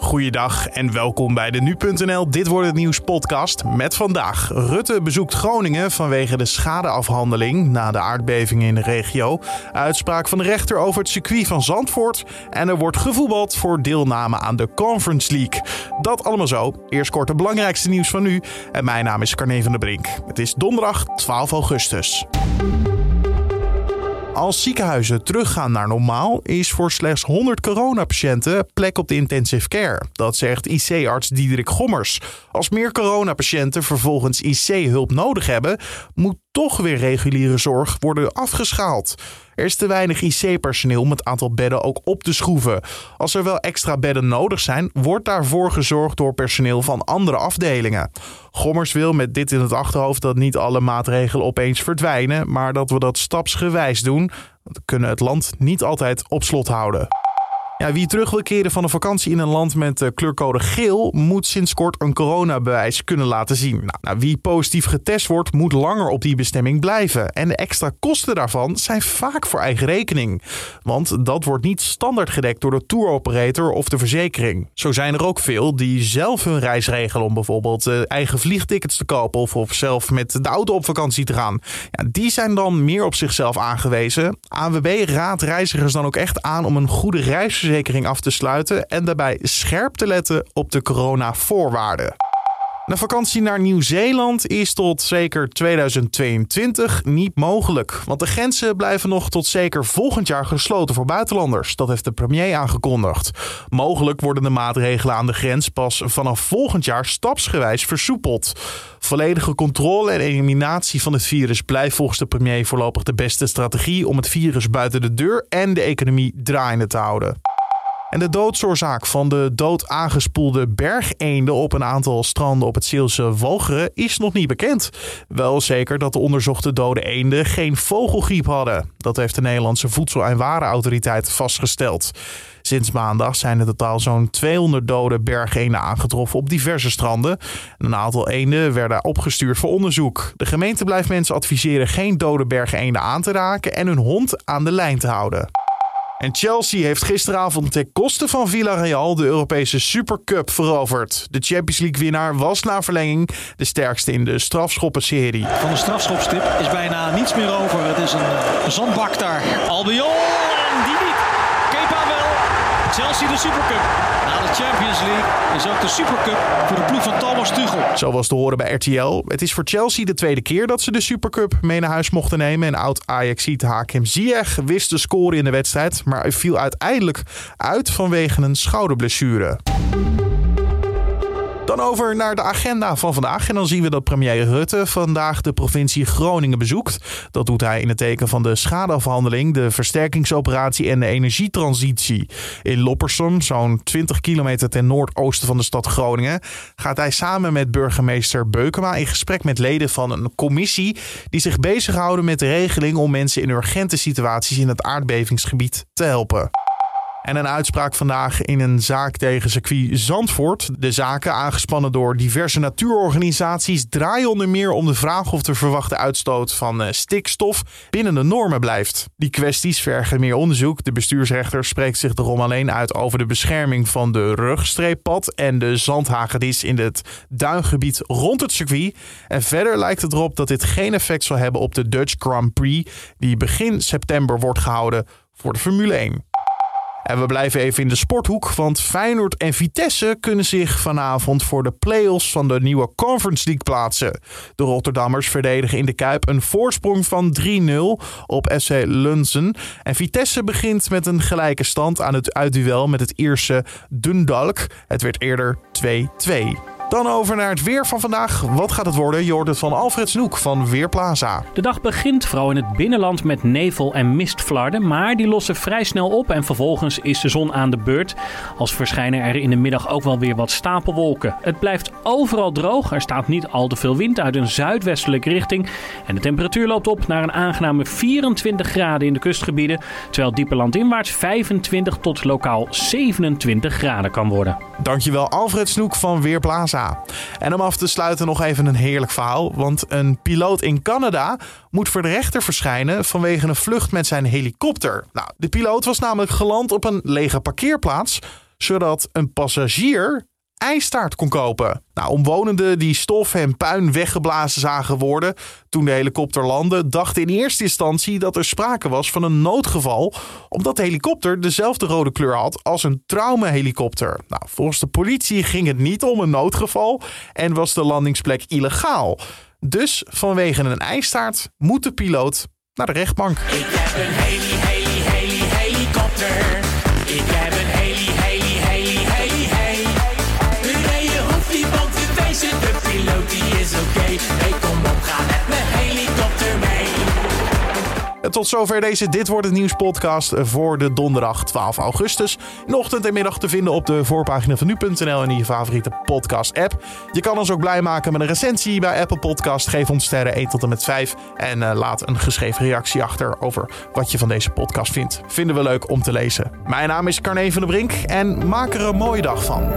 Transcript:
Goeiedag en welkom bij de Nu.nl Dit Wordt Het Nieuws podcast met vandaag. Rutte bezoekt Groningen vanwege de schadeafhandeling na de aardbevingen in de regio. Uitspraak van de rechter over het circuit van Zandvoort. En er wordt gevoetbald voor deelname aan de Conference League. Dat allemaal zo. Eerst kort het belangrijkste nieuws van nu. En mijn naam is Carne van der Brink. Het is donderdag 12 augustus. Als ziekenhuizen teruggaan naar normaal, is voor slechts 100 coronapatiënten plek op de intensive care. Dat zegt IC-arts Diederik Gommers. Als meer coronapatiënten vervolgens IC-hulp nodig hebben, moet toch weer reguliere zorg worden afgeschaald. Er is te weinig IC-personeel om het aantal bedden ook op te schroeven. Als er wel extra bedden nodig zijn, wordt daarvoor gezorgd door personeel van andere afdelingen. Gommers wil met dit in het achterhoofd dat niet alle maatregelen opeens verdwijnen, maar dat we dat stapsgewijs doen. We kunnen het land niet altijd op slot houden. Ja, wie terug wil keren van een vakantie in een land met uh, kleurcode geel, moet sinds kort een coronabewijs kunnen laten zien. Nou, nou, wie positief getest wordt, moet langer op die bestemming blijven. En de extra kosten daarvan zijn vaak voor eigen rekening. Want dat wordt niet standaard gedekt door de touroperator of de verzekering. Zo zijn er ook veel die zelf hun reis regelen om bijvoorbeeld uh, eigen vliegtickets te kopen of, of zelf met de auto op vakantie te gaan. Ja, die zijn dan meer op zichzelf aangewezen. ANWB raadt reizigers dan ook echt aan om een goede reis af te sluiten en daarbij scherp te letten op de corona-voorwaarden. Een vakantie naar Nieuw-Zeeland is tot zeker 2022 niet mogelijk. Want de grenzen blijven nog tot zeker volgend jaar gesloten voor buitenlanders. Dat heeft de premier aangekondigd. Mogelijk worden de maatregelen aan de grens pas vanaf volgend jaar stapsgewijs versoepeld. Volledige controle en eliminatie van het virus blijft volgens de premier voorlopig de beste strategie om het virus buiten de deur en de economie draaiende te houden. En de doodsoorzaak van de dood aangespoelde bergeenden op een aantal stranden op het Zeelse Walcheren is nog niet bekend. Wel zeker dat de onderzochte dode eenden geen vogelgriep hadden. Dat heeft de Nederlandse Voedsel- en Warenautoriteit vastgesteld. Sinds maandag zijn er totaal zo'n 200 dode bergeenden aangetroffen op diverse stranden. Een aantal eenden werden opgestuurd voor onderzoek. De gemeente blijft mensen adviseren geen dode bergeenden aan te raken en hun hond aan de lijn te houden. En Chelsea heeft gisteravond ten koste van Villarreal de Europese Supercup veroverd. De Champions League winnaar was na verlenging de sterkste in de strafschoppenserie. Van de strafschopstip is bijna niets meer over. Het is een, zandbak daar. Albion en die niet. Kepa wel. Chelsea de Supercup. Na de Champions League is de Supercup voor de ploeg van Thomas Tuchel. Zo was te horen bij RTL. Het is voor Chelsea de tweede keer dat ze de Supercup mee naar huis mochten nemen. En oud-Ajaxiet Hakim Ziyech wist de score in de wedstrijd, maar viel uiteindelijk uit vanwege een schouderblessure. Over naar de agenda van vandaag. En dan zien we dat premier Rutte vandaag de provincie Groningen bezoekt. Dat doet hij in het teken van de schadeafhandeling, de versterkingsoperatie en de energietransitie. In Loppersum, zo'n 20 kilometer ten noordoosten van de stad Groningen, gaat hij samen met burgemeester Beukema in gesprek met leden van een commissie die zich bezighouden met de regeling om mensen in urgente situaties in het aardbevingsgebied te helpen. En een uitspraak vandaag in een zaak tegen circuit Zandvoort. De zaken, aangespannen door diverse natuurorganisaties, draaien onder meer om de vraag of de verwachte uitstoot van eh, stikstof binnen de normen blijft. Die kwesties vergen meer onderzoek. De bestuursrechter spreekt zich erom alleen uit over de bescherming van de rugstreeppad en de zandhagedis in het duingebied rond het circuit. En verder lijkt het erop dat dit geen effect zal hebben op de Dutch Grand Prix, die begin september wordt gehouden voor de Formule 1. En we blijven even in de sporthoek, want Feyenoord en Vitesse kunnen zich vanavond voor de play-offs van de nieuwe Conference League plaatsen. De Rotterdammers verdedigen in de Kuip een voorsprong van 3-0 op SC Lunzen. En Vitesse begint met een gelijke stand aan het uitduel met het Ierse Dundalk. Het werd eerder 2-2. Dan over naar het weer van vandaag. Wat gaat het worden? Je hoort het van Alfred Snoek van Weerplaza. De dag begint vooral in het binnenland met nevel en mistflarden, maar die lossen vrij snel op en vervolgens is de zon aan de beurt. Als verschijnen er in de middag ook wel weer wat stapelwolken. Het blijft overal droog, er staat niet al te veel wind uit een zuidwestelijke richting en de temperatuur loopt op naar een aangename 24 graden in de kustgebieden, terwijl diepe landinwaarts 25 tot lokaal 27 graden kan worden. Dankjewel Alfred Snoek van Weerplaza. En om af te sluiten nog even een heerlijk verhaal. Want een piloot in Canada moet voor de rechter verschijnen vanwege een vlucht met zijn helikopter. Nou, de piloot was namelijk geland op een lege parkeerplaats zodat een passagier ijstaart kon kopen. Nou, omwonenden die stof en puin weggeblazen zagen worden toen de helikopter landde, dachten in eerste instantie dat er sprake was van een noodgeval, omdat de helikopter dezelfde rode kleur had als een traumahelikopter. Nou, volgens de politie ging het niet om een noodgeval en was de landingsplek illegaal. Dus vanwege een ijstaart moet de piloot naar de rechtbank. Ik heb een Tot zover deze Dit Wordt Het Nieuws podcast voor de donderdag 12 augustus. In ochtend en middag te vinden op de voorpagina van nu.nl en in je favoriete podcast app. Je kan ons ook blij maken met een recensie bij Apple Podcast. Geef ons sterren 1 tot en met 5 en eh, laat een geschreven reactie achter over wat je van deze podcast vindt. Vinden we leuk om te lezen. Mijn naam is Carne van der Brink en maak er een mooie dag van.